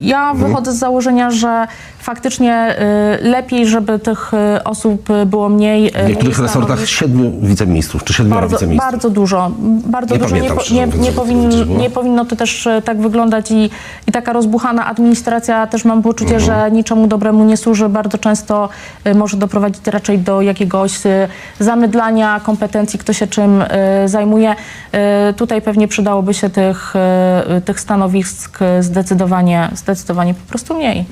Ja wychodzę z założenia, że faktycznie y, lepiej, żeby tych y, osób y, było mniej. y, W niektórych resortach stanowisk. siedmiu wiceministrów, czy siedmioro bardzo, wiceministrów. bardzo dużo. Bardzo Nie dużo. pamiętam, po- szczerze nie, mówiąc, nie, żeby to powin, nie powinno to też e, tak wyglądać i, i taka rozbuchana administracja też mam poczucie, Mhm. że niczemu dobremu nie służy. Bardzo często e, może doprowadzić raczej do jakiegoś e, zamydlania kompetencji, kto się czym e, zajmuje. E, Tutaj pewnie przydałoby się tych, e, tych stanowisk zdecydowanie, zdecydowanie po prostu mniej.